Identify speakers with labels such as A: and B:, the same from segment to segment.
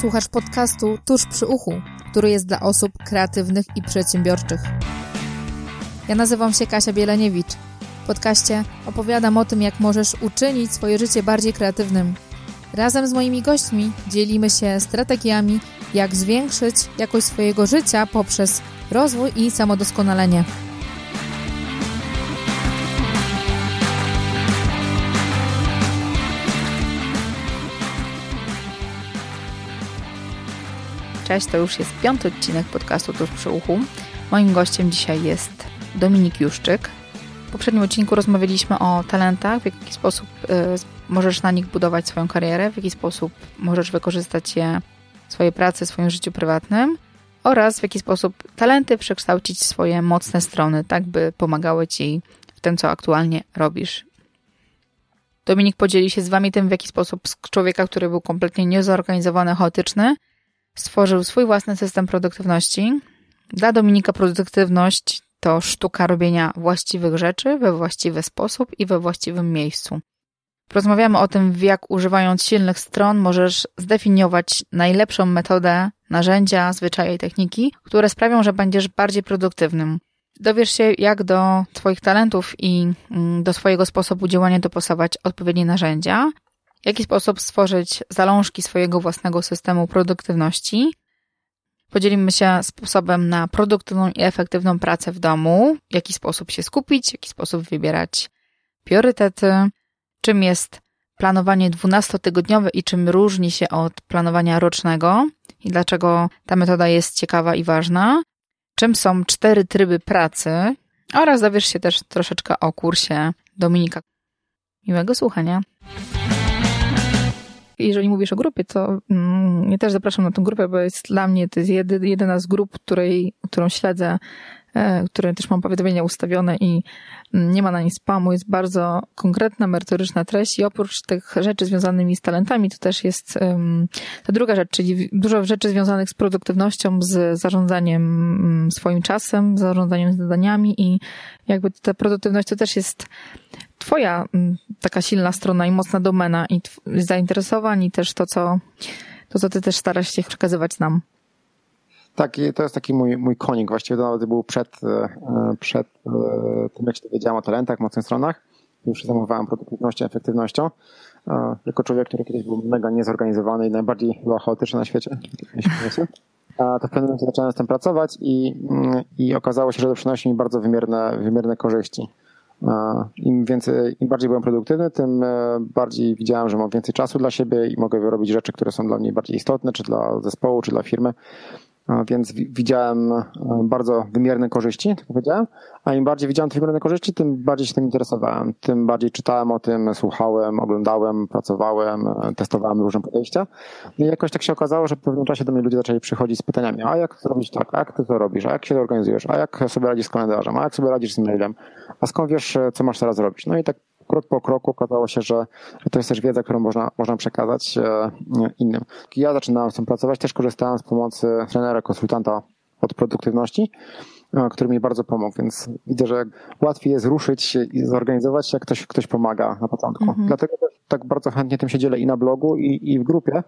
A: Słuchasz podcastu Tuż przy uchu, który jest dla osób kreatywnych i przedsiębiorczych. Ja nazywam się Kasia Bieleniewicz. W podcaście opowiadam o tym, jak możesz uczynić swoje życie bardziej kreatywnym. Razem z moimi gośćmi dzielimy się strategiami, jak zwiększyć jakość swojego życia poprzez rozwój i samodoskonalenie. Cześć, to już jest piąty odcinek podcastu Tuż przy uchu. Moim gościem dzisiaj jest Dominik Juszczyk. W poprzednim odcinku rozmawialiśmy o talentach, w jaki sposób y, możesz na nich budować swoją karierę, w jaki sposób możesz wykorzystać je w swojej pracy, w swoim życiu prywatnym oraz w jaki sposób talenty przekształcić w swoje mocne strony, tak by pomagały Ci w tym, co aktualnie robisz. Dominik podzieli się z Wami tym, w jaki sposób z człowieka, który był kompletnie niezorganizowany, chaotyczny, stworzył swój własny system produktywności. Dla Dominika produktywność to sztuka robienia właściwych rzeczy we właściwy sposób i we właściwym miejscu. Porozmawiamy o tym, jak używając silnych stron możesz zdefiniować najlepszą metodę, narzędzia, zwyczaje i techniki, które sprawią, że będziesz bardziej produktywnym. Dowiesz się, jak do Twoich talentów i mm, do swojego sposobu działania dopasować odpowiednie narzędzia, w jaki sposób stworzyć zalążki swojego własnego systemu produktywności. Podzielimy się sposobem na produktywną i efektywną pracę w domu, w jaki sposób się skupić, w jaki sposób wybierać priorytety, czym jest planowanie 12-tygodniowe i czym różni się od planowania rocznego i dlaczego ta metoda jest ciekawa i ważna, czym są cztery tryby pracy oraz dowiesz się też troszeczkę o kursie Dominika. Miłego słuchania. Jeżeli mówisz o grupie, to mm, ja też zapraszam na tę grupę, bo jest dla mnie to jest jedyna z grup, której, którą śledzę, e, które też mam powiadomienia ustawione i mm, nie ma na nie spamu, jest bardzo konkretna, merytoryczna treść i oprócz tych rzeczy związanymi z talentami, to też jest um, ta druga rzecz, czyli dużo rzeczy związanych z produktywnością, z zarządzaniem um, swoim czasem, zarządzaniem zadaniami i jakby ta produktywność to też jest twoja mm, taka silna strona i mocna domena i zainteresowań i też to, co, to, co ty też starasz się przekazywać nam.
B: Tak, to jest taki mój, mój konik. Właściwie to nawet był przed, e, przed e, tym, jak się dowiedziałem o talentach, mocnych stronach. Już się zajmowałem produktywnością, efektywnością. E, jako człowiek, który kiedyś był mega niezorganizowany i najbardziej był chaotyczny na świecie, to w pewnym momencie zacząłem z tym pracować i, mm, i okazało się, że to przynosi mi bardzo wymierne, wymierne korzyści. Im, więcej, Im bardziej byłem produktywny, tym e, bardziej widziałem, że mam więcej czasu dla siebie i mogę robić rzeczy, które są dla mnie bardziej istotne, czy dla zespołu, czy dla firmy. Więc widziałem e, bardzo wymierne korzyści, tak powiedziałem, a im bardziej widziałem te wymierne korzyści, tym bardziej się tym interesowałem, tym bardziej czytałem o tym, słuchałem, oglądałem, pracowałem, e, testowałem różne podejścia. I jakoś tak się okazało, że w pewnym czasie do mnie ludzie zaczęli przychodzić z pytaniami, a jak zrobić tak, a jak ty to robisz, a jak się to organizujesz, a jak sobie radzisz z kalendarzem, a jak sobie radzisz z mailem, a skąd wiesz, e, co masz teraz robić? No i tak krok po kroku okazało się, że to jest też wiedza, którą można, można przekazać e, innym. Ja zaczynałem z tym pracować, też korzystałem z pomocy trenera, konsultanta od produktywności, e, który mi bardzo pomógł, więc widzę, że łatwiej jest ruszyć i zorganizować, jak ktoś, ktoś pomaga na początku. Mhm. Dlatego też tak bardzo chętnie tym się dzielę i na blogu, i, i w grupie.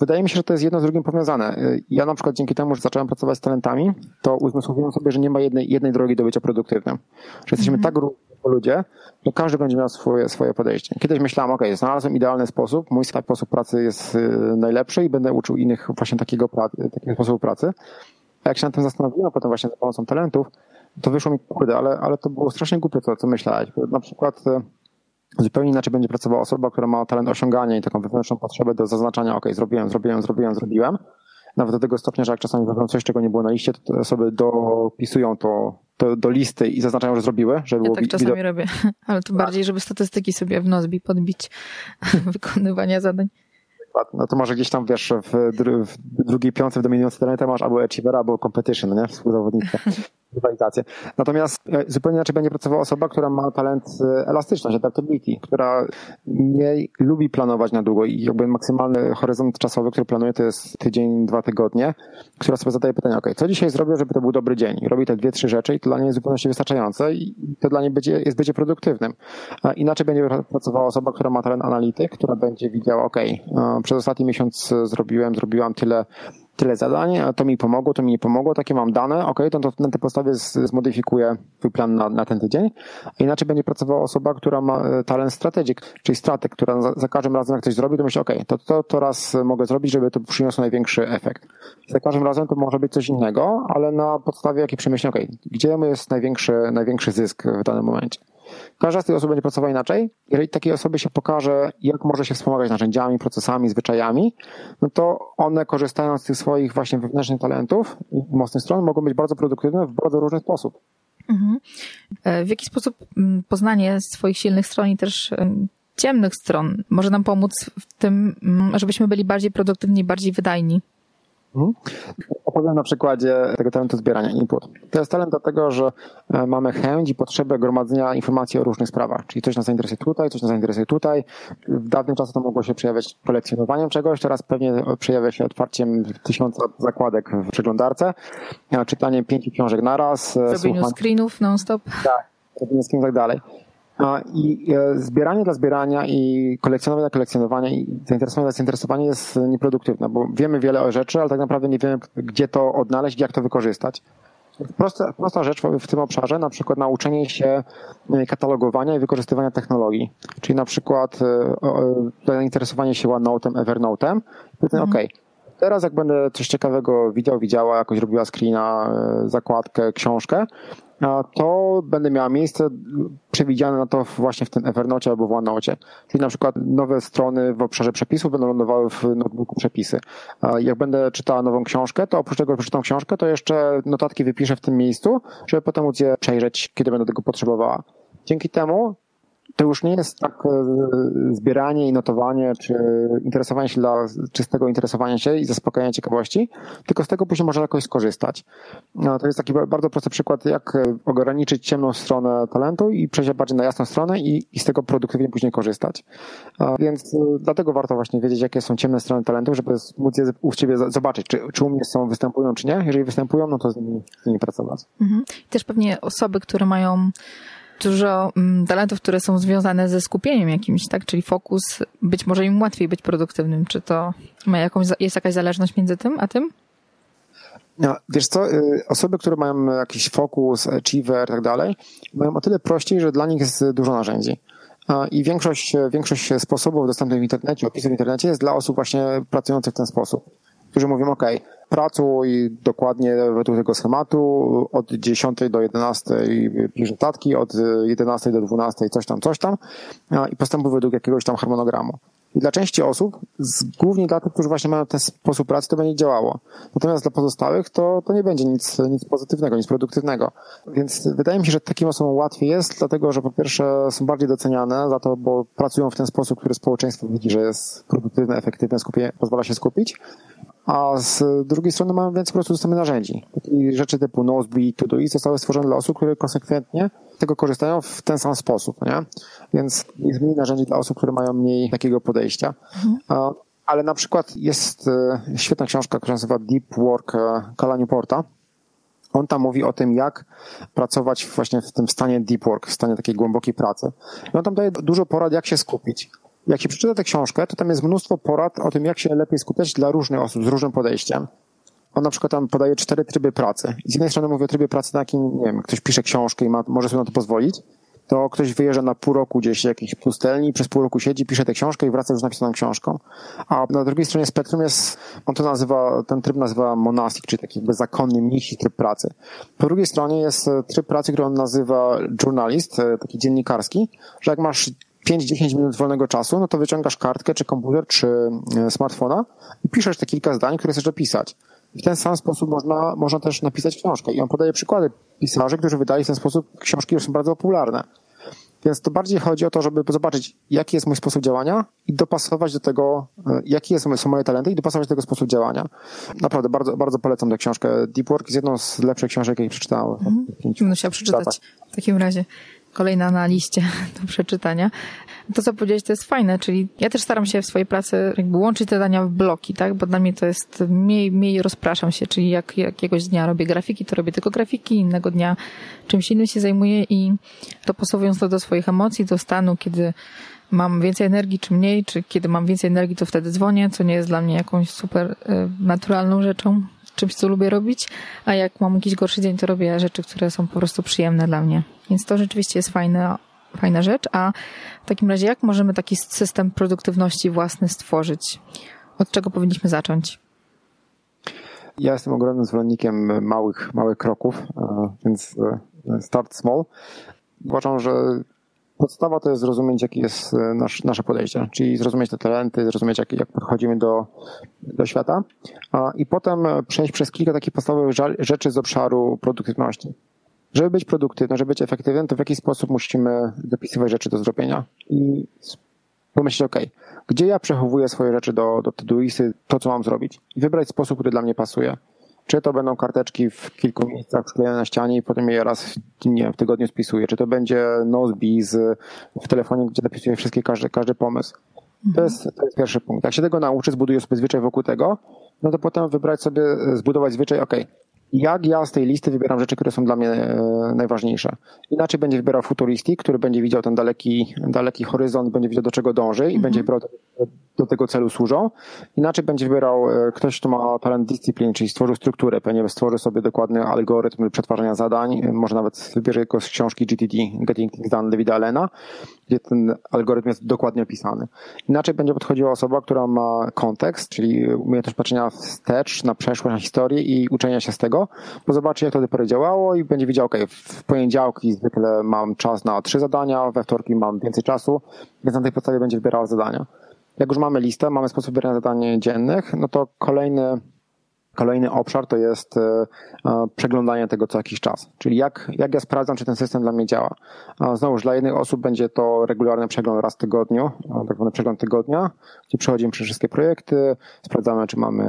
B: Wydaje mi się, że to jest jedno z drugim powiązane. E, ja na przykład dzięki temu, że zacząłem pracować z talentami, to uzmysłowiłem sobie, że nie ma jednej, jednej drogi do bycia produktywnym. Że jesteśmy mhm. tak ludzie, to każdy będzie miał swoje, swoje podejście. Kiedyś myślałem, ok, znalazłem idealny sposób, mój sposób pracy jest y, najlepszy i będę uczył innych właśnie takiego, takiego sposobu pracy. A jak się nad tym zastanowiłem, potem właśnie za pomocą talentów, to wyszło mi, kurde, ale, ale to było strasznie głupie to, co myślałeś. Na przykład y, zupełnie inaczej będzie pracowała osoba, która ma talent osiągania i taką wewnętrzną potrzebę do zaznaczania, ok, zrobiłem, zrobiłem, zrobiłem, zrobiłem. Nawet do tego stopnia, że jak czasami zrobią coś, czego nie było na liście, to osoby dopisują to do, do listy i zaznaczają, że zrobiły, żeby
A: ja tak czasami widok... robię, ale to tak. bardziej, żeby statystyki sobie w Nozbi podbić wykonywania zadań.
B: No to może gdzieś tam, wiesz, w, w drugiej piątce w dominującej talenta masz albo achievera, albo competition, nie? Współzawodnika. rywalizację. Natomiast e, zupełnie inaczej będzie pracowała osoba, która ma talent e, elastyczność, adaptability, która nie lubi planować na długo i jakby maksymalny horyzont czasowy, który planuje, to jest tydzień, dwa tygodnie, która sobie zadaje pytanie, ok, co dzisiaj zrobię, żeby to był dobry dzień? Robi te dwie, trzy rzeczy i to dla niej jest zupełnie wystarczające i to dla niej będzie, jest będzie produktywnym. A inaczej będzie pracowała osoba, która ma talent analityk, która będzie widziała, ok, przez ostatni miesiąc zrobiłem, zrobiłam tyle tyle zadań, a to mi pomogło, to mi nie pomogło, takie mam dane, ok, to, to na tej podstawie zmodyfikuję swój plan na, na ten tydzień. Inaczej będzie pracowała osoba, która ma e, talent strategic, czyli strateg, która za, za każdym razem jak coś zrobi, to myśli, ok, to, to, to raz mogę zrobić, żeby to przyniosło największy efekt. Za każdym razem to może być coś innego, ale na podstawie jakiej przemyślenia, ok, gdzie jest największy, największy zysk w danym momencie. Każda z tych osób będzie pracowała inaczej. Jeżeli takiej osobie się pokaże, jak może się wspomagać narzędziami, procesami, zwyczajami, no to one korzystając z tych swoich właśnie wewnętrznych talentów i mocnych stron mogą być bardzo produktywne w bardzo różny sposób. Mhm.
A: E, w jaki sposób mm, poznanie swoich silnych stron i też ciemnych stron może nam pomóc w tym, mm, żebyśmy byli bardziej produktywni, bardziej wydajni?
B: Mhm. Opowiem na przykładzie tego talentu zbierania input. To jest talent dlatego, że e, mamy chęć i potrzebę gromadzenia informacji o różnych sprawach. Czyli coś nas zainteresuje tutaj, coś nas zainteresuje tutaj. W dawnym czasie to mogło się przejawiać kolekcjonowaniem czegoś, teraz pewnie przejawia się otwarciem tysiąca zakładek w przeglądarce, czytaniem pięciu książek naraz.
A: E, Zrobieniu słucham... screenów non-stop.
B: Tak, robieniu screenów i tak dalej. I e, zbieranie dla zbierania i kolekcjonowanie dla kolekcjonowania i zainteresowanie dla zainteresowania jest nieproduktywne, bo wiemy wiele o rzeczy, ale tak naprawdę nie wiemy, gdzie to odnaleźć, jak to wykorzystać. Prosta, prosta rzecz w tym obszarze, na przykład nauczenie się e, katalogowania i wykorzystywania technologii. Czyli na przykład e, zainteresowanie się OneNote'em, Evernote'em. Mhm. OK, teraz jak będę coś ciekawego widział, widziała, jakoś robiła screena, zakładkę, książkę, to będę miała miejsce przewidziane na to właśnie w tym Evernote albo w OneNote. Czyli na przykład nowe strony w obszarze przepisów będą lądowały w notebooku przepisy. Jak będę czytała nową książkę, to oprócz tego, że przeczytam książkę, to jeszcze notatki wypiszę w tym miejscu, żeby potem móc je przejrzeć, kiedy będę tego potrzebowała. Dzięki temu to już nie jest tak e, zbieranie i notowanie, czy interesowanie się dla czystego interesowania się i zaspokajania ciekawości, tylko z tego później można jakoś skorzystać. No, to jest taki bardzo prosty przykład, jak e, ograniczyć ciemną stronę talentu i przejść bardziej na jasną stronę i, i z tego produktywnie później korzystać. Więc e, dlatego warto właśnie wiedzieć, jakie są ciemne strony talentu, żeby móc je u Ciebie zobaczyć, czy, czy u mnie są, występują, czy nie. Jeżeli występują, no to z nimi, z nimi pracować.
A: Mhm. Też pewnie osoby, które mają dużo mm, talentów, które są związane ze skupieniem jakimś, tak? Czyli fokus, być może im łatwiej być produktywnym. Czy to ma jakąś, jest jakaś zależność między tym a tym?
B: No, wiesz co, y, osoby, które mają jakiś fokus, achiever i tak dalej, mają o tyle prościej, że dla nich jest dużo narzędzi. I większość, większość sposobów dostępnych w internecie, opisów w internecie jest dla osób właśnie pracujących w ten sposób którzy mówią, OK, pracuj dokładnie według tego schematu, od 10 do 11 pisz notatki, od 11 do 12 coś tam, coś tam i postępuj według jakiegoś tam harmonogramu. I dla części osób, głównie dla tych, którzy właśnie mają ten sposób pracy, to będzie działało. Natomiast dla pozostałych to, to nie będzie nic, nic pozytywnego, nic produktywnego. Więc wydaje mi się, że takim osobom łatwiej jest, dlatego że po pierwsze są bardziej doceniane za to, bo pracują w ten sposób, który społeczeństwo widzi, że jest produktywne, efektywne, skupie, pozwala się skupić a z drugiej strony mamy więcej po prostu dostępnych narzędzi. I rzeczy typu Nozbe, Todoist zostały stworzone dla osób, które konsekwentnie tego korzystają w ten sam sposób, nie? Więc jest mniej narzędzi dla osób, które mają mniej takiego podejścia. Mhm. Ale na przykład jest e, świetna książka, która się nazywa Deep Work Kala e, Newporta. On tam mówi o tym, jak pracować właśnie w tym stanie deep work, w stanie takiej głębokiej pracy. I on tam daje dużo porad, jak się skupić jak się przeczyta tę książkę, to tam jest mnóstwo porad o tym, jak się lepiej skupiać dla różnych osób z różnym podejściem. On na przykład tam podaje cztery tryby pracy. Z jednej strony mówi o trybie pracy, na nie wiem, ktoś pisze książkę i ma, może sobie na to pozwolić, to ktoś wyjeżdża na pół roku gdzieś jakiejś pustelni, przez pół roku siedzi, pisze tę książkę i wraca już napisaną książką. A na drugiej stronie spektrum jest, on to nazywa, ten tryb nazywa monastic, czyli taki jakby zakonny mnisi tryb pracy. Po drugiej stronie jest tryb pracy, który on nazywa journalist, taki dziennikarski, że jak masz 5-10 minut wolnego czasu, no to wyciągasz kartkę, czy komputer, czy e, smartfona i piszesz te kilka zdań, które chcesz opisać. I w ten sam sposób można, można też napisać książkę. I on podaje przykłady pisarzy, którzy wydali w ten sposób książki, które są bardzo popularne. Więc to bardziej chodzi o to, żeby zobaczyć, jaki jest mój sposób działania i dopasować do tego, e, jakie są moje talenty i dopasować do tego sposób działania. Naprawdę bardzo, bardzo polecam tę książkę. Deep Work jest jedną z lepszych książek, jakie przeczytałem. Mhm.
A: Chciała przeczytać w takim razie kolejna na liście do przeczytania. To, co powiedziałeś, to jest fajne, czyli ja też staram się w swojej pracy jakby łączyć te zadania w bloki, tak? Bo dla mnie to jest mniej, mniej rozpraszam się, czyli jak jakiegoś dnia robię grafiki, to robię tylko grafiki, innego dnia czymś innym się zajmuję i dopasowując to do swoich emocji, do stanu, kiedy mam więcej energii czy mniej, czy kiedy mam więcej energii, to wtedy dzwonię, co nie jest dla mnie jakąś super y, naturalną rzeczą, czymś, co lubię robić, a jak mam jakiś gorszy dzień, to robię rzeczy, które są po prostu przyjemne dla mnie. Więc to rzeczywiście jest fajne, fajna rzecz. A w takim razie, jak możemy taki system produktywności własny stworzyć? Od czego powinniśmy zacząć?
B: Ja jestem ogromnym zwolennikiem małych, małych kroków, więc e, start small. Uważam, że podstawa to jest zrozumieć, jakie jest e, nasz, nasze podejście, czyli zrozumieć te talenty, zrozumieć, jak, jak podchodzimy do, do świata i potem przejść przez kilka takich podstawowych rzeczy z obszaru produktywności. Żeby być produktywnym, żeby być efektywnym, to w jaki sposób musimy dopisywać rzeczy do zrobienia i pomyśleć, ok, gdzie ja przechowuję swoje rzeczy do, do Todoisty, to co mam zrobić i wybrać sposób, który dla mnie pasuje. Czy to będą karteczki w kilku miejscach przyklejone na ścianie i potem je raz nie, w tygodniu spisuję, czy to będzie Nozbiz w telefonie, gdzie zapisuję wszystkie, każdy, każdy pomysł. To jest, to jest pierwszy punkt. Jak się tego nauczy, zbuduję sobie zwyczaj wokół tego, no to potem wybrać sobie, zbudować zwyczaj, ok, jak ja z tej listy wybieram rzeczy, które są dla mnie e, najważniejsze. Inaczej będzie wybierał futuristik, który będzie widział ten daleki, daleki horyzont, będzie widział do czego dąży i mhm. będzie wybrał do tego celu służą. Inaczej będzie wybierał e, ktoś, kto ma talent dyscyplin, czyli stworzył strukturę, pewnie stworzy sobie dokładny algorytm przetwarzania zadań, może nawet wybierze go z książki GTD, Getting Things Done Davida Allena, gdzie ten algorytm jest dokładnie opisany. Inaczej będzie podchodziła osoba, która ma kontekst, czyli umiejętność patrzenia wstecz, na przeszłość, na historię i uczenia się z tego, bo zobaczy, jak to do pory działało i będzie widział, ok, w poniedziałki zwykle mam czas na trzy zadania, we wtorki mam więcej czasu, więc na tej podstawie będzie wybierał zadania. Jak już mamy listę, mamy sposób wybierania zadań dziennych, no to kolejny Kolejny obszar to jest e, e, przeglądanie tego co jakiś czas. Czyli jak, jak ja sprawdzam, czy ten system dla mnie działa. Znowuż dla jednych osób będzie to regularny przegląd raz w tygodniu, tak zwany przegląd tygodnia, gdzie przechodzimy przez wszystkie projekty, sprawdzamy, czy mamy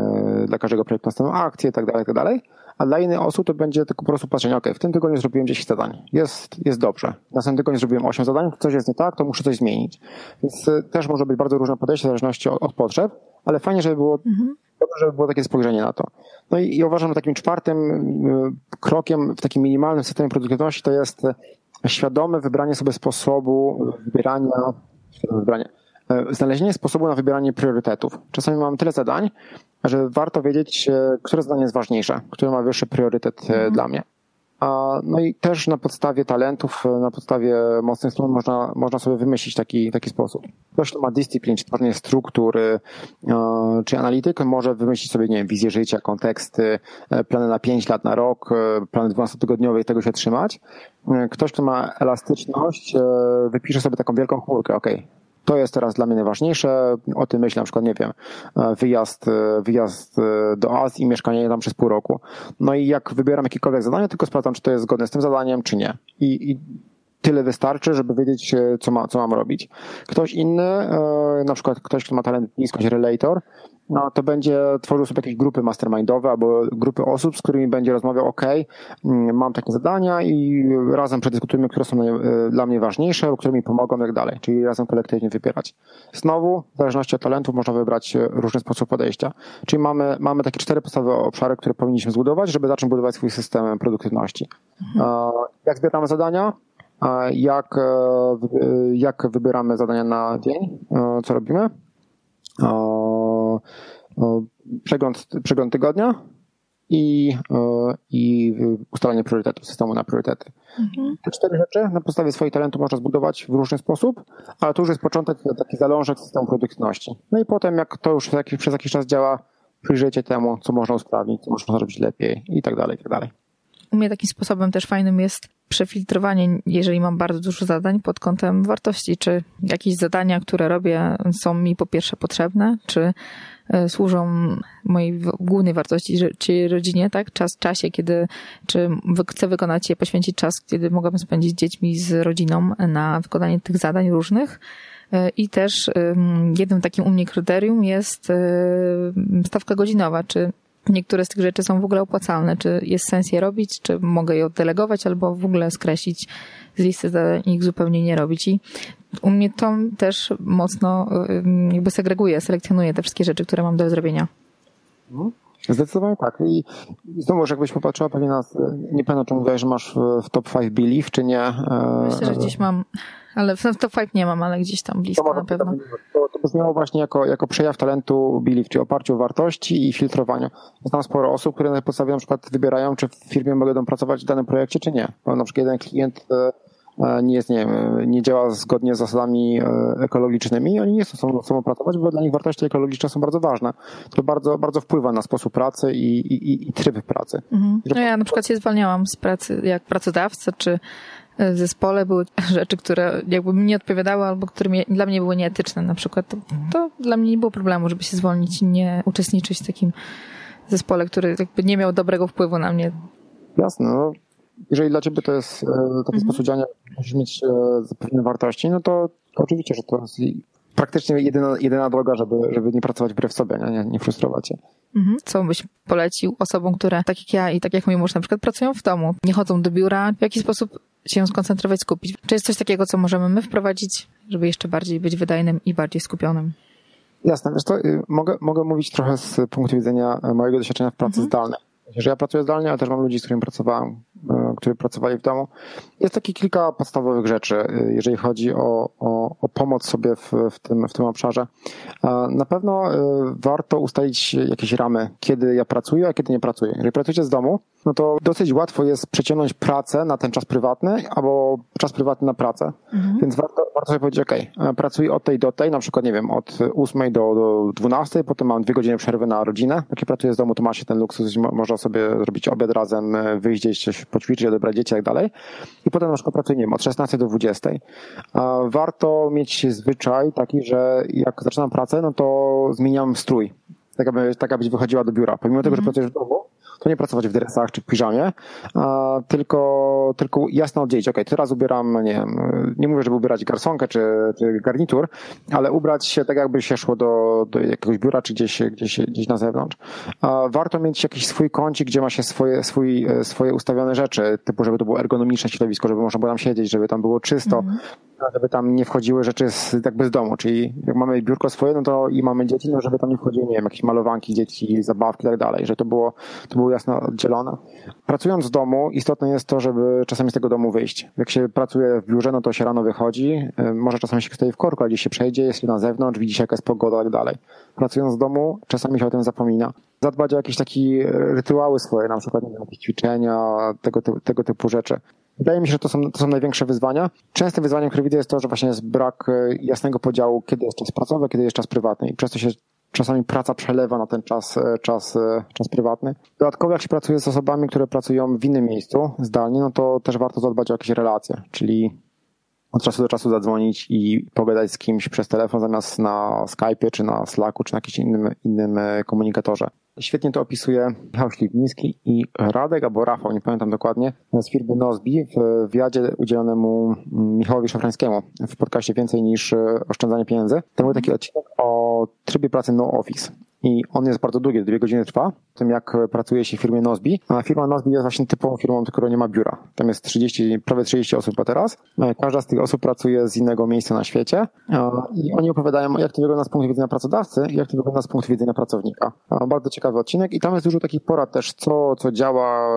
B: dla każdego projektu następną akcję i tak dalej, tak. A dla innych osób to będzie tylko po prostu patrzenie, ok, w tym tygodniu zrobiłem 10 zadań, jest, jest dobrze. W następnym tygodniu zrobiłem 8 zadań, coś jest nie tak, to muszę coś zmienić. Więc e, też może być bardzo różne podejście w zależności od, od potrzeb, ale fajnie, żeby było mhm żeby było takie spojrzenie na to. No i, i uważam, że takim czwartym y, krokiem w takim minimalnym systemie produktywności to jest świadome wybranie sobie sposobu wybierania, wybranie, y, znalezienie sposobu na wybieranie priorytetów. Czasami mam tyle zadań, że warto wiedzieć, y, które zadanie jest ważniejsze, które ma wyższy priorytet mhm. dla mnie. No i też na podstawie talentów, na podstawie mocnych stron można, można sobie wymyślić taki, taki sposób. Ktoś, kto ma dyscyplin, czy tworzenie struktury, czy analitykę, może wymyślić sobie, nie wiem, wizję życia, konteksty, e, plany na 5 lat, na rok, e, plany 12-tygodniowe i tego się trzymać. E, ktoś, kto ma elastyczność, wypisze sobie taką wielką chmurkę, ok, to jest teraz dla mnie najważniejsze. O tym myślę, na przykład, nie wiem, wyjazd, wyjazd do Azji i mieszkanie tam przez pół roku. No i jak wybieram jakiekolwiek zadanie, tylko sprawdzam, czy to jest zgodne z tym zadaniem, czy nie. I, i tyle wystarczy, żeby wiedzieć, co, ma, co mam robić. Ktoś inny, e, na przykład ktoś, kto ma talent bliskość relator, no, to będzie tworzył sobie jakieś grupy mastermindowe albo grupy osób, z którymi będzie rozmawiał, ok, mm, mam takie zadania i razem przedyskutujemy, które są e, dla mnie ważniejsze, które mi pomogą i tak dalej, czyli razem kolektywnie wybierać. Znowu, w zależności od talentów można wybrać e, różny sposób podejścia. Czyli mamy, mamy takie cztery podstawowe obszary, które powinniśmy zbudować, żeby zacząć budować swój system produktywności. Mhm. Jak zbieramy zadania? jak, e, jak wybieramy zadania na dzień, e, co robimy. Przegląd, przegląd tygodnia i, i ustalenie priorytetów, systemu na priorytety. Mhm. Te cztery rzeczy na podstawie swoich talentów można zbudować w różny sposób, ale to już jest początek, taki zalążek systemu produktywności. No i potem, jak to już przez jakiś czas działa, przyjrzyjcie temu, co można usprawnić, co można zrobić lepiej i tak dalej, i tak dalej.
A: U mnie takim sposobem też fajnym jest przefiltrowanie, jeżeli mam bardzo dużo zadań pod kątem wartości, czy jakieś zadania, które robię, są mi po pierwsze potrzebne, czy e, służą mojej głównej wartości, czyli rodzinie, tak? Czas, czasie, kiedy, czy chcę wykonać je, poświęcić czas, kiedy mogłabym spędzić z dziećmi, z rodziną na wykonanie tych zadań różnych. E, I też jednym takim u mnie kryterium jest e, stawka godzinowa, czy niektóre z tych rzeczy są w ogóle opłacalne. Czy jest sens je robić, czy mogę je oddelegować, albo w ogóle skreślić z listy zadań i ich zupełnie nie robić. I u mnie to też mocno jakby segreguje, selekcjonuje te wszystkie rzeczy, które mam do zrobienia.
B: Mhm. Zdecydowanie tak. I znowu, jakbyś popatrzyła pewnie nas, nie pamiętam, czy mówiłaś, że masz w top 5 belief, czy nie.
A: Myślę, że gdzieś mam ale w top 5 nie mam, ale gdzieś tam blisko to na pewno.
B: To, to brzmiało właśnie jako, jako przejaw talentu Belief, czyli oparciu o wartości i filtrowaniu. Znam sporo osób, które na podstawie na przykład wybierają, czy w firmie mogą pracować w danym projekcie, czy nie. Bo na przykład jeden klient e, e, nie jest, nie wiem, nie działa zgodnie z zasadami e, ekologicznymi i oni nie chcą ze sobą pracować, bo dla nich wartości ekologiczne są bardzo ważne. To bardzo, bardzo wpływa na sposób pracy i, i, i tryb pracy.
A: Mhm. No ja na przykład się zwalniałam z pracy jak pracodawca, czy w zespole były rzeczy, które jakby mi nie odpowiadały albo które dla mnie były nieetyczne na przykład, to, to dla mnie nie było problemu, żeby się zwolnić i nie uczestniczyć w takim zespole, który jakby nie miał dobrego wpływu na mnie.
B: Jasne, no, jeżeli dla ciebie to jest e, taki mhm. sposób działania, musisz mieć e, pewne wartości, no to, to oczywiście, że to jest praktycznie jedyna, jedyna droga, żeby, żeby nie pracować wbrew sobie, nie, nie frustrować się.
A: Mhm. Co byś polecił osobom, które tak jak ja i tak jak mój mąż na przykład pracują w domu, nie chodzą do biura, w jaki sposób się skoncentrować, skupić? Czy jest coś takiego, co możemy my wprowadzić, żeby jeszcze bardziej być wydajnym i bardziej skupionym?
B: Jasne, wiesz to, y, mogę, mogę mówić trochę z punktu widzenia mojego doświadczenia w pracy mhm. zdalnej. Że ja pracuję zdalnie, ale też mam ludzi, z którymi pracowałem, e, którzy pracowali w domu. Jest takie kilka podstawowych rzeczy, e, jeżeli chodzi o, o, o pomoc sobie w, w, tym, w tym obszarze. Na pewno e, warto ustalić jakieś ramy, kiedy ja pracuję, a kiedy nie pracuję. Jeżeli pracujecie z domu, no to dosyć łatwo jest przeciągnąć pracę na ten czas prywatny albo czas prywatny na pracę. Mhm. Więc warto, warto sobie powiedzieć, ok, pracuję od tej do tej, na przykład, nie wiem, od 8 do, do 12, potem mam dwie godziny przerwy na rodzinę. Jak pracuję z domu, to ma się ten luksus, można sobie zrobić obiad razem, wyjść gdzieś coś poćwiczyć, odebrać dzieci i tak dalej. I potem na przykład pracuję, nie wiem, od 16 do 20. Warto mieć zwyczaj taki, że jak zaczynam pracę, no to zmieniam strój. Tak aby, tak abyś wychodziła do biura. Pomimo tego, że mhm. pracujesz w domu, to nie pracować w dresach czy w piżamie, a tylko, tylko jasno oddzielić, ok, teraz ubieram, nie wiem, nie mówię, żeby ubierać garsonkę czy, czy garnitur, ale ubrać się tak jakby się szło do, do jakiegoś biura czy gdzieś, gdzieś, gdzieś na zewnątrz. A warto mieć jakiś swój kącik, gdzie ma się swoje, swój, swoje ustawione rzeczy, typu żeby to było ergonomiczne środowisko, żeby można było tam siedzieć, żeby tam było czysto, mm żeby tam nie wchodziły rzeczy z, jakby z domu, czyli jak mamy biurko swoje, no to i mamy dzieci, no żeby tam nie wchodziły, nie wiem, jakieś malowanki dzieci, zabawki i tak dalej, że to było, to było jasno oddzielone. Pracując z domu, istotne jest to, żeby czasami z tego domu wyjść. Jak się pracuje w biurze, no to się rano wychodzi, y, może czasami się stoi w korku, ale gdzieś się przejdzie, jest na zewnątrz, widzi się jaka jest pogoda i tak dalej. Pracując z domu, czasami się o tym zapomina. Zadbać o jakieś takie rytuały swoje, na przykład jakieś ćwiczenia, tego, tego typu rzeczy. Wydaje mi się, że to są, to są największe wyzwania. Częste wyzwaniem, które widzę, jest to, że właśnie jest brak y, jasnego podziału, kiedy jest czas pracowy, kiedy jest czas prywatny. I przez to się czasami praca przelewa na ten czas, e, czas, e, czas prywatny. Dodatkowo jak się pracuje z osobami, które pracują w innym miejscu zdalnie, no to też warto zadbać o jakieś relacje, czyli od czasu do czasu zadzwonić i pogadać z kimś przez telefon zamiast na Skype, czy na Slacku, czy na jakimś innym, innym e, komunikatorze. Świetnie to opisuje Michał Śliwniński i Radek, albo Rafał, nie pamiętam dokładnie, z firmy Nozbi w wywiadzie udzielonego Michałowi Szafrańskiemu w podcaście Więcej niż oszczędzanie pieniędzy. To był taki odcinek o trybie pracy no office i on jest bardzo długi, dwie godziny trwa, tym jak pracuje się w firmie Nozbi. A firma Nozbi jest właśnie typową firmą, która nie ma biura. Tam jest 30, prawie 30 osób a teraz. E, każda z tych osób pracuje z innego miejsca na świecie i oni opowiadają, jak to wygląda z punktu widzenia pracodawcy i jak to wygląda z punktu widzenia pracownika. Bardzo ciekawy odcinek i tam jest dużo takich porad też, co, co działa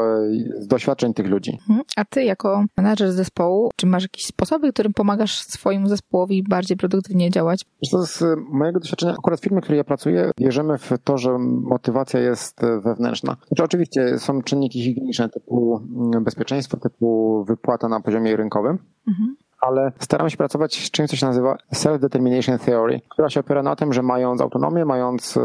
B: z doświadczeń tych ludzi.
A: Mhm. A ty jako menadżer zespołu, czy masz jakieś sposoby, którym pomagasz swojemu zespołowi bardziej produktywnie działać?
B: Z mojego doświadczenia, akurat w firmie, w której ja pracuję, wierzymy w to, że motywacja jest wewnętrzna. Znaczy oczywiście są czynniki higieniczne typu mm, bezpieczeństwo, typu wypłata na poziomie rynkowym, mhm ale staram się pracować z czymś, co się nazywa Self-Determination Theory, która się opiera na tym, że mając autonomię, mając e,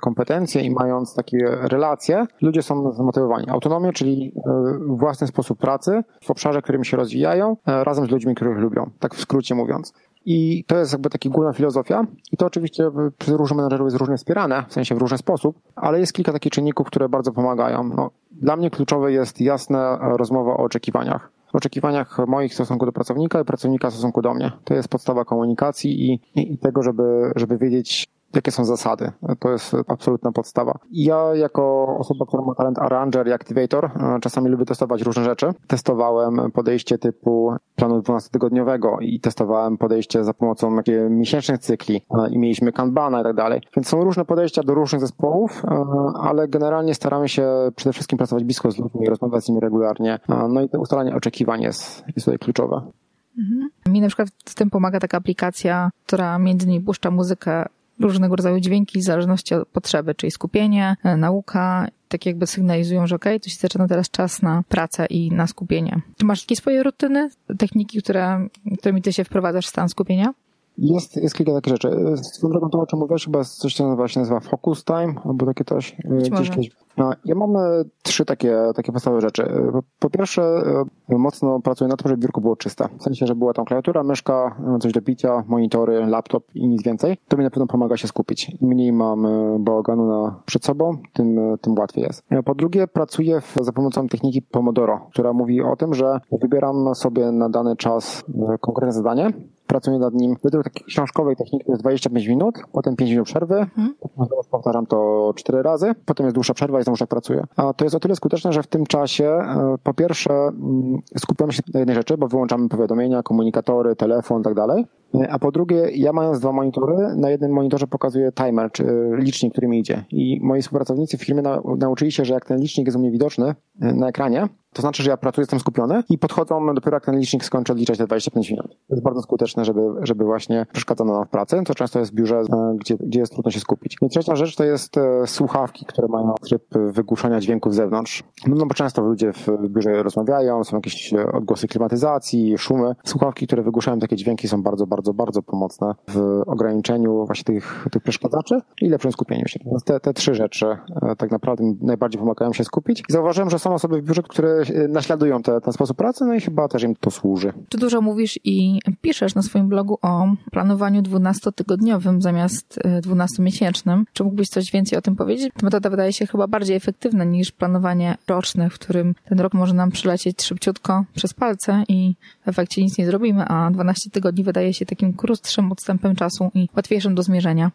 B: kompetencje i mając takie relacje, ludzie są zmotywowani. Autonomię, czyli e, własny sposób pracy w obszarze, którym się rozwijają, razem z ludźmi, których lubią. Tak w skrócie mówiąc. I to jest jakby taka główna filozofia. I to oczywiście przez różnych menedżerów jest różnie wspierane, w sensie w różny sposób, ale jest kilka takich czynników, które bardzo pomagają. No, dla mnie kluczowe jest jasna rozmowa o oczekiwaniach oczekiwaniach moich w stosunku do pracownika i pracownika w stosunku do mnie. To jest podstawa komunikacji i, i tego, żeby, żeby wiedzieć, jakie są zasady. To jest absolutna podstawa. Ja jako osoba, która ma talent arranger i activator, e, czasami lubię testować różne rzeczy. Testowałem podejście typu planu 12-tygodniowego i testowałem podejście za pomocą miesięcznych cykli e, i mieliśmy kanbana i tak dalej. Więc są różne podejścia do różnych zespołów, e, ale generalnie staramy się przede wszystkim pracować blisko z ludźmi, rozmawiać z nimi regularnie. No i to ustalanie oczekiwań jest, jest tutaj kluczowe.
A: Mhm. Mi na przykład w tym pomaga taka aplikacja, która między innymi puszcza muzykę różnego rodzaju dźwięki w zależności od potrzeby, czyli skupienie, e, nauka, tak jakby sygnalizują, że okej, okay, to się zaczyna teraz czas na pracę i na skupienie. Czy masz jakieś swoje rutyny, techniki, które, którymi ty się wprowadzasz w stan skupienia?
B: Jest, jest kilka takich rzeczy. Swoją drogą to, o czym mówiłeś, chyba coś się nazywa, się nazywa focus time, albo takie coś.
A: Być gdzieś.
B: No, ja mam trzy takie, takie podstawowe rzeczy. Po pierwsze, e, mocno pracuję na tym, żeby biurko było czyste. W sensie, że była tam klawiatura, myszka, coś do picia, monitory, laptop i nic więcej. To mi na pewno pomaga się skupić. Im mniej mam e, bałaganu na, przed sobą, tym, e, tym łatwiej jest. Po drugie, pracuję w, za pomocą techniki Pomodoro, która mówi o tym, że wybieram sobie na dany czas konkretne zadanie, pracuję nad nim według takiej książkowej techniki, to jest 25 minut, potem 5 minut przerwy, mhm. powtarzam to 4 razy, potem jest dłuższa przerwa i znowu tak pracuję. A to jest o tyle skuteczne, że w tym czasie e, po pierwsze mm, skupiamy się na jednej rzeczy, bo wyłączamy powiadomienia, komunikatory, telefon i tak dalej. E, a po drugie, ja mając dwa monitory, na jednym monitorze pokazuję timer, czy licznik, który mi idzie. I moi współpracownicy w firmie nauczyli się, że jak ten licznik jest u mnie widoczny e, na ekranie, to znaczy, że ja pracuję, jestem skupiony i podchodzą dopiero jak ten licznik skończy odliczać te 25 minut. To jest bardzo skuteczne, żeby, żeby właśnie przeszkadzano nam w pracy. To często jest w biurze, e, gdzie, gdzie jest trudno się skupić. I trzecia rzecz to jest słuchawki, które mają tryb wygłuszania dźwięków z zewnątrz. No bo często ludzie w biurze rozmawiają, są jakieś odgłosy klimatyzacji, szumy. Słuchawki, które wygłuszają takie dźwięki są bardzo, bardzo bardzo, bardzo pomocne w ograniczeniu właśnie tych, tych przeszkadzaczy i lepszym skupieniu się. Te, te trzy rzeczy e, tak naprawdę najbardziej pomagają się skupić. I zauważyłem, że są osoby w biurze, które e, naśladują te, ten sposób pracy, no i chyba też im to służy.
A: Czy dużo mówisz i piszesz na swoim blogu o planowaniu 12-tygodniowym zamiast 12-miesięcznym? Czy mógłbyś coś więcej o tym powiedzieć? Ta metoda wydaje się chyba bardziej efektywna niż planowanie roczne, w którym ten rok może nam przylecieć szybciutko przez palce i w efekcie nic nie zrobimy, a 12 tygodni wydaje się takim krótszym odstępem czasu i łatwiejszym do zmierzenia.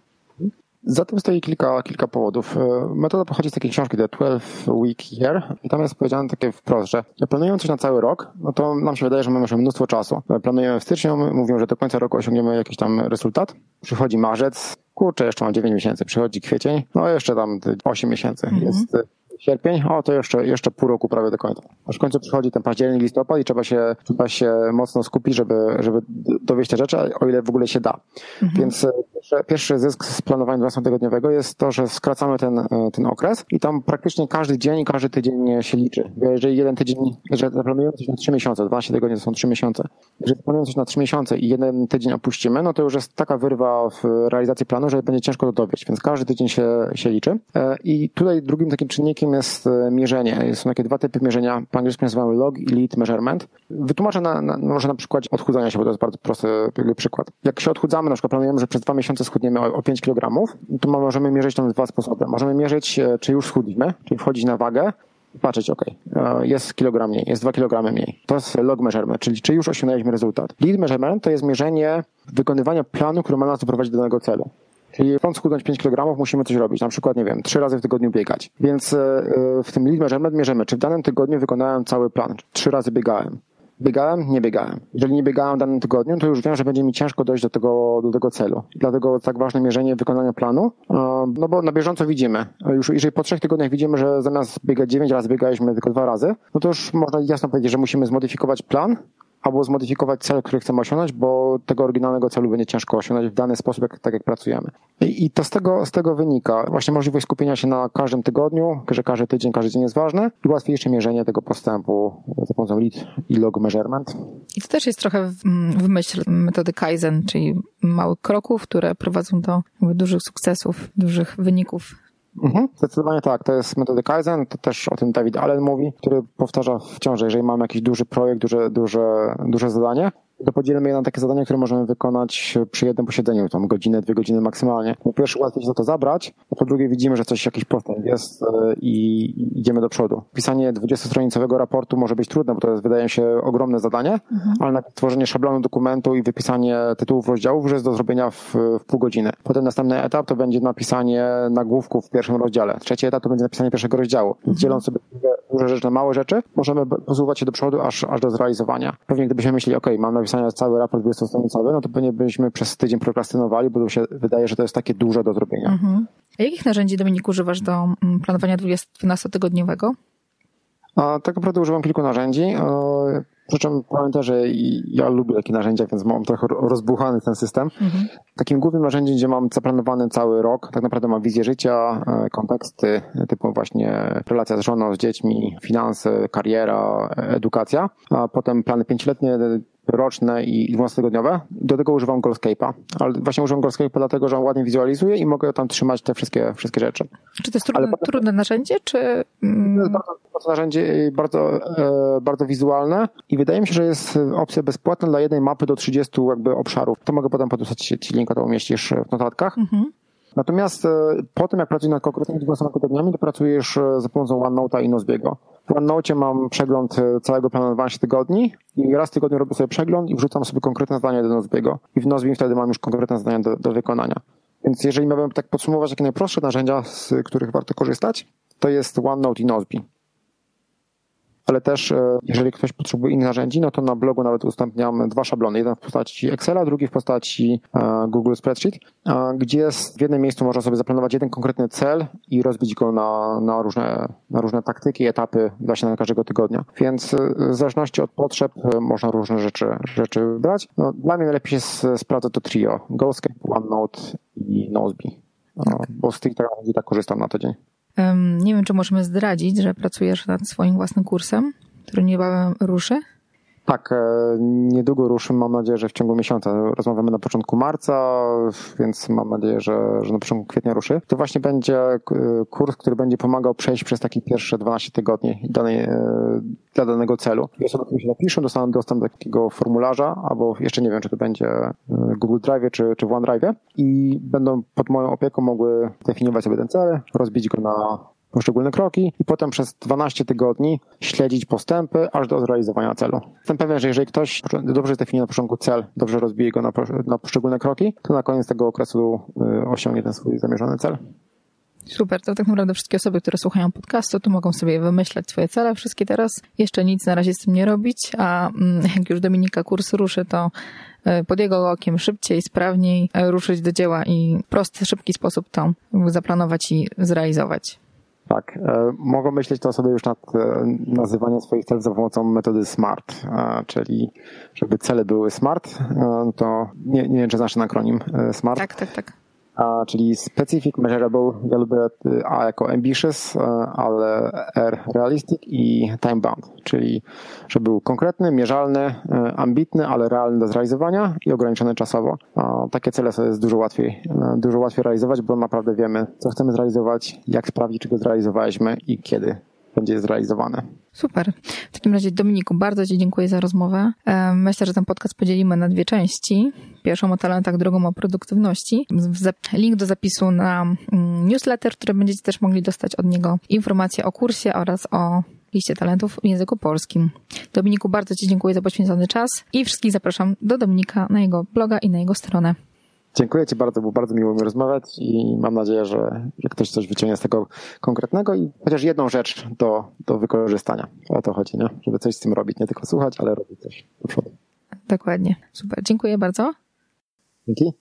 B: Za tym stoi kilka, kilka powodów. E, metoda pochodzi z takiej książki The 12 Week Year i tam jest powiedziane takie wprost, że planując coś na cały rok, no to nam się wydaje, że mamy już mnóstwo czasu. E, planujemy w styczniu, mówią, że do końca roku osiągniemy jakiś tam rezultat. Przychodzi marzec, kurczę, jeszcze mam 9 miesięcy, przychodzi kwiecień, no jeszcze tam 8 miesięcy. Mhm. Jest sierpień, o to jeszcze, jeszcze pół roku prawie do końca. Aż w końcu przychodzi ten październik, listopad i trzeba się, trzeba się mocno skupić, żeby, żeby dowieść te rzeczy, o ile w ogóle się da. Mhm. Więc e, pierwszy, pierwszy zysk z planowania 20-tygodniowego jest to, że skracamy ten, e, ten okres i tam praktycznie każdy dzień każdy tydzień się liczy. Jeżeli jeden tydzień, że zaplanujemy coś na 3 miesiące, 12 tygodnie to są 3 miesiące. Jeżeli zaplanujemy coś na 3 miesiące i jeden tydzień opuścimy, no to już jest taka wyrwa w realizacji planu, że będzie ciężko to dowieść, więc każdy tydzień się, się liczy. E, I tutaj drugim takim czynnikiem jest e, mierzenie. Są takie dwa typy mierzenia, po angielsku nazywamy log i lead measurement. Wytłumaczę na, na, może na przykładzie odchudzania się, bo to jest bardzo prosty przykład. Jak się odchudzamy, na przykład planujemy, że przez dwa miesiące schudniemy o, o 5 kg, to możemy mierzyć to dwa sposoby. Możemy mierzyć, e, czy już schudliśmy, czyli wchodzić na wagę, patrzeć, ok, jest kilogram mniej, jest dwa kilogramy mniej. To jest log measurement, czyli czy już osiągnęliśmy rezultat. Lead measurement to jest mierzenie wykonywania planu, który ma nas doprowadzić do danego celu. Czyli chcąc schudnąć 5 kg, musimy coś robić. Na przykład, nie wiem, 3 razy w tygodniu biegać. Więc e, w tym lead measurement mierzymy, czy w danym tygodniu wykonałem cały plan. 3 razy biegałem. Biegałem? Nie biegałem. Jeżeli nie biegałem w danym tygodniu, to już wiem, że będzie mi ciężko dojść do tego, do tego celu. Dlatego tak ważne mierzenie wykonania planu, e, no bo na bieżąco widzimy. Już jeżeli po trzech tygodniach widzimy, że zamiast biegać 9 razy biegaliśmy tylko dwa razy, no to już można jasno powiedzieć, że musimy zmodyfikować plan, albo zmodyfikować cel, który chcemy osiągnąć, bo tego oryginalnego celu będzie ciężko osiągnąć w dany sposób, jak, tak jak pracujemy. I, I, to z tego, z tego wynika właśnie możliwość skupienia się na każdym tygodniu, że każdy tydzień, każdy dzień jest ważny i łatwiejsze mierzenie tego postępu za pomocą lead i log measurement.
A: I to też jest trochę w, w myśl metody Kaizen, czyli małych kroków, które prowadzą do dużych sukcesów, dużych wyników
B: Mhm, zdecydowanie tak. To jest metoda Kaizen, to też o tym David Allen mówi, który powtarza wciąż, że jeżeli mamy jakiś duży projekt, duże, duże, duże zadanie, to podzielimy je na takie zadania, które możemy wykonać przy jednym posiedzeniu, tam godzinę, dwie godziny maksymalnie. Po pierwsze łatwiej się za to zabrać, a po drugie widzimy, że coś, jakiś postęp jest e, i idziemy do przodu. Pisanie 20-stronicowego raportu może być trudne, bo to jest, wydaje mi się, ogromne zadanie, mhm. ale tworzenie szablonu dokumentu i wypisanie tytułów rozdziałów już jest do zrobienia w, w pół godziny. Potem następny etap to będzie napisanie nagłówków w pierwszym rozdziale. Trzeci etap to będzie napisanie pierwszego rozdziału. Mhm. Dzieląc sobie duże rzeczy na małe rzeczy, możemy posuwać się do przodu aż, aż do zrealizowania. Pewnie gdybyśmy myśleli, ok, mam napisania cały raport 20-stronicowy, no to pewnie byśmy przez tydzień prokrastynowali, bo to się wydaje, że to jest takie dużo do zrobienia. Mhm.
A: A jakich narzędzi, Dominik, używasz do mm, planowania 12-tygodniowego?
B: A, tak naprawdę używam kilku narzędzi. Przy czym pamiętam, że ja lubię takie narzędzia, więc mam trochę rozbuchany ten system. Mhm. Takim głównym narzędziem, gdzie mam zaplanowany cały rok, tak naprawdę mam wizję życia, e, konteksty typu właśnie relacja z żoną, z dziećmi, finanse, kariera, edukacja, a potem plany pięcioletnie, roczne i 12-tygodniowe. Do tego używam Goalscape'a, ale właśnie używam Goalscape'a dlatego, że on ładnie wizualizuje i mogę tam trzymać te wszystkie, wszystkie rzeczy.
A: Czy to jest trudne, potem, trudne narzędzie, czy...
B: Mm? bardzo, bardzo narzędzie, bardzo, e, bardzo wizualne i wydaje mi się, że jest opcja bezpłatna dla jednej mapy do 30 jakby obszarów. To mogę potem podpisać Ci linka, to umieścisz w notatkach. Mhm. Natomiast e, po tym, jak pracujesz nad konkretnymi 12 tygodniami, to pracujesz za pomocą OneNote'a i Nozbiego. W OneNote mam przegląd e, całego planowania się tygodni i raz w tygodniu robię sobie przegląd i wrzucam sobie konkretne zadania do Nozbiego. I w Nozbi wtedy mam już konkretne zadania do, do wykonania. Więc jeżeli miałbym tak podsumować, jakie najprostsze narzędzia, z których warto korzystać, to jest OneNote i Nozbi ale też e, jeżeli ktoś potrzebuje innych narzędzi, no to na blogu nawet udostępniam dwa szablony. Jeden w postaci Excela, drugi w postaci e, Google Spreadsheet, gdzie w jednym miejscu można sobie zaplanować jeden konkretny cel i rozbić go na, na, różne, na różne taktyki, etapy właśnie na każdego tygodnia. Więc e, w zależności od potrzeb można różne rzeczy, rzeczy wybrać. No, dla mnie najlepiej się sprawdza to trio. Goalscape, OneNote i Nozbe. Bo z tych tak, tak korzystam na co dzień.
A: Nie wiem, czy możemy zdradzić, że pracujesz nad swoim własnym kursem, który niebawem ruszy.
B: Tak, e, niedługo ruszymy, mam nadzieję, że w ciągu miesiąca. Rozmawiamy na początku marca, więc mam nadzieję, że, że na początku kwietnia ruszy. To właśnie będzie e, kurs, który będzie pomagał przejść przez takie pierwsze 12 tygodni danej, e, dla danego celu. Osoby, które się napiszą, dostaną dostęp do takiego formularza, albo jeszcze nie wiem, czy to będzie Google Drive czy, czy w OneDrive i będą pod moją opieką mogły definiować sobie ten cel, rozbić go na poszczególne kroki i potem przez 12 tygodni śledzić postępy aż do zrealizowania celu. Jestem pewien, że jeżeli ktoś dobrze zdefiniuje na początku cel, dobrze rozbije go na, na poszczególne kroki, to na koniec tego okresu y, osiągnie ten swój zamierzony cel.
A: Super, to tak naprawdę wszystkie osoby, które słuchają podcastu, tu mogą sobie wymyślać swoje cele, wszystkie teraz. Jeszcze nic na razie z tym nie robić, a mm, jak już Dominika kurs ruszy, to y, pod jego okiem szybciej, sprawniej y, ruszyć do dzieła i prosty, szybki sposób to zaplanować i zrealizować.
B: Tak, e, mogą myśleć to osoby już nad e, nazywaniem swoich celów za pomocą metody SMART, e, czyli żeby cele były SMART, to nie, nie wiem, czy znasz ten akronim SMART.
A: Tak, tak, tak
B: czyli specific, measurable, ja lubię A jako ambitious, ale R realistic i time bound, czyli żeby był konkretny, mierzalny, e, ambitny, ale realny do zrealizowania i ograniczony czasowo. Takie cele sobie jest dużo łatwiej, dużo łatwiej realizować, bo naprawdę wiemy, co chcemy zrealizować, jak sprawdzić, czy go zrealizowaliśmy i kiedy będzie zrealizowane.
A: Super. W takim razie Dominiku, bardzo Ci dziękuję za rozmowę. Myślę, że ten podcast podzielimy na dwie części. Pierwszą o talentach, drugą o produktywności. Link do zapisu na mm, newsletter, który będziecie też mogli dostać od niego informacje o kursie oraz o liście talentów w języku polskim. Dominiku, bardzo Ci dziękuję za poświęcony czas i wszystkich zapraszam do Dominika na jego bloga i na jego stronę.
B: Dziękuję Ci bardzo, było bardzo miło mi rozmawiać i mam nadzieję, że, że ktoś coś wyciągnie z tego konkretnego i chociaż jedną rzecz do, do wykorzystania. O to chodzi, nie? Żeby coś z tym robić, nie tylko słuchać, ale robić coś do przodu.
A: Dokładnie. Super. Dziękuję bardzo.
B: Dzięki.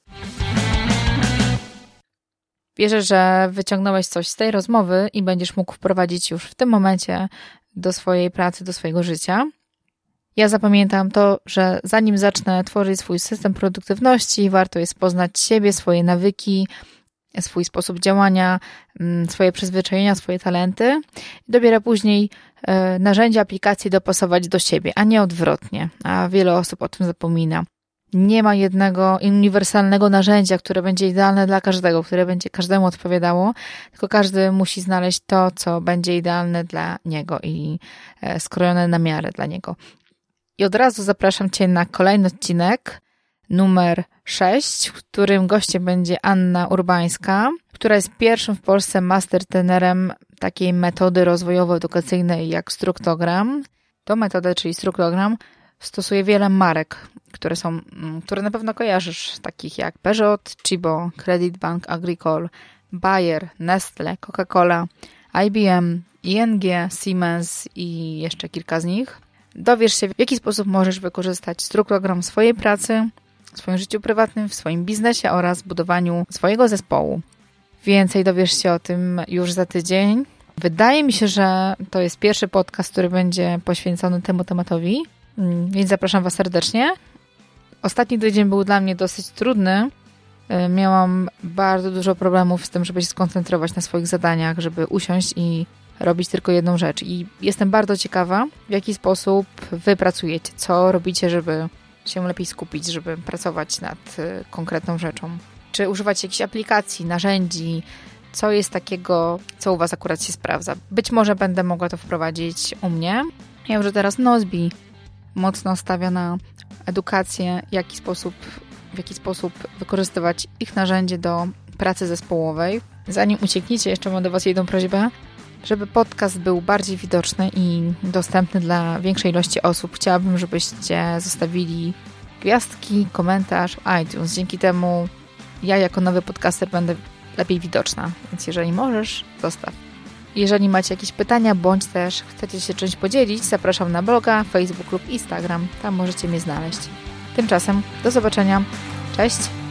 A: Wierzę, że wyciągnąłeś coś z tej rozmowy i będziesz mógł wprowadzić już w tym momencie do swojej pracy, do swojego życia. Ja zapamiętam to, że zanim zacznę tworzyć swój system produktywności, warto jest poznać siebie, swoje nawyki, swój sposób działania, mm, swoje przyzwyczajenia, swoje talenty. Dopiero później e, narzędzia, aplikacje dopasować do siebie, a nie odwrotnie. A wiele osób o tym zapomina. Nie ma jednego uniwersalnego narzędzia, które będzie idealne dla każdego, które będzie każdemu odpowiadało, tylko każdy musi znaleźć to, co będzie idealne dla niego i e, skrojone na miarę dla niego. I od razu zapraszam Cię na kolejny odcinek, numer 6, w którym gościem będzie Anna Urbańska, która jest pierwszym w Polsce mastertenerem takiej metody rozwojowo-edukacyjnej jak struktogram. To metodę, czyli struktogram, stosuje wiele marek, które są, mm, które na pewno kojarzysz, takich jak Peugeot, Chibo, Credit Bank Agricole, Bayer, Nestle, Coca-Cola, IBM, ING, Siemens i jeszcze kilka z nich. Dowiesz się, w jaki sposób możesz wykorzystać struktogram swojej pracy, w swoim życiu prywatnym, w swoim biznesie oraz budowaniu swojego zespołu. Więcej dowiesz się o tym już za tydzień. Wydaje mi się, że to jest pierwszy podcast, który będzie poświęcony temu tematowi, mm, więc zapraszam Was serdecznie. Ostatni tydzień był dla mnie dosyć trudny. E, miałam bardzo dużo problemów z tym, żeby się skoncentrować na swoich zadaniach, żeby usiąść i robić tylko jedną rzecz. I jestem bardzo ciekawa, w jaki sposób Wy pracujecie, co robicie, żeby się lepiej skupić, żeby pracować nad y, konkretną rzeczą. Czy używacie jakichś aplikacji, narzędzi, co jest takiego, co u Was akurat się sprawdza. Być może będę mogła to wprowadzić u mnie. Ja już teraz Nozbi mocno stawia na edukację, jaki sposób, w jaki sposób wykorzystywać ich narzędzie do pracy zespołowej. Zanim uciekniecie, jeszcze mam do Was jedną prośbę żeby podcast był bardziej widoczny i dostępny dla większej ilości osób, chciałabym, żebyście zostawili gwiazdki, komentarz iTunes. Dzięki temu ja jako nowy podcaster będę lepiej widoczna, więc jeżeli możesz, zostaw. Jeżeli macie jakieś pytania, bądź też chcecie się czymś podzielić, zapraszam na bloga, Facebook lub Instagram. Tam możecie mnie znaleźć. Tymczasem do zobaczenia. Cześć!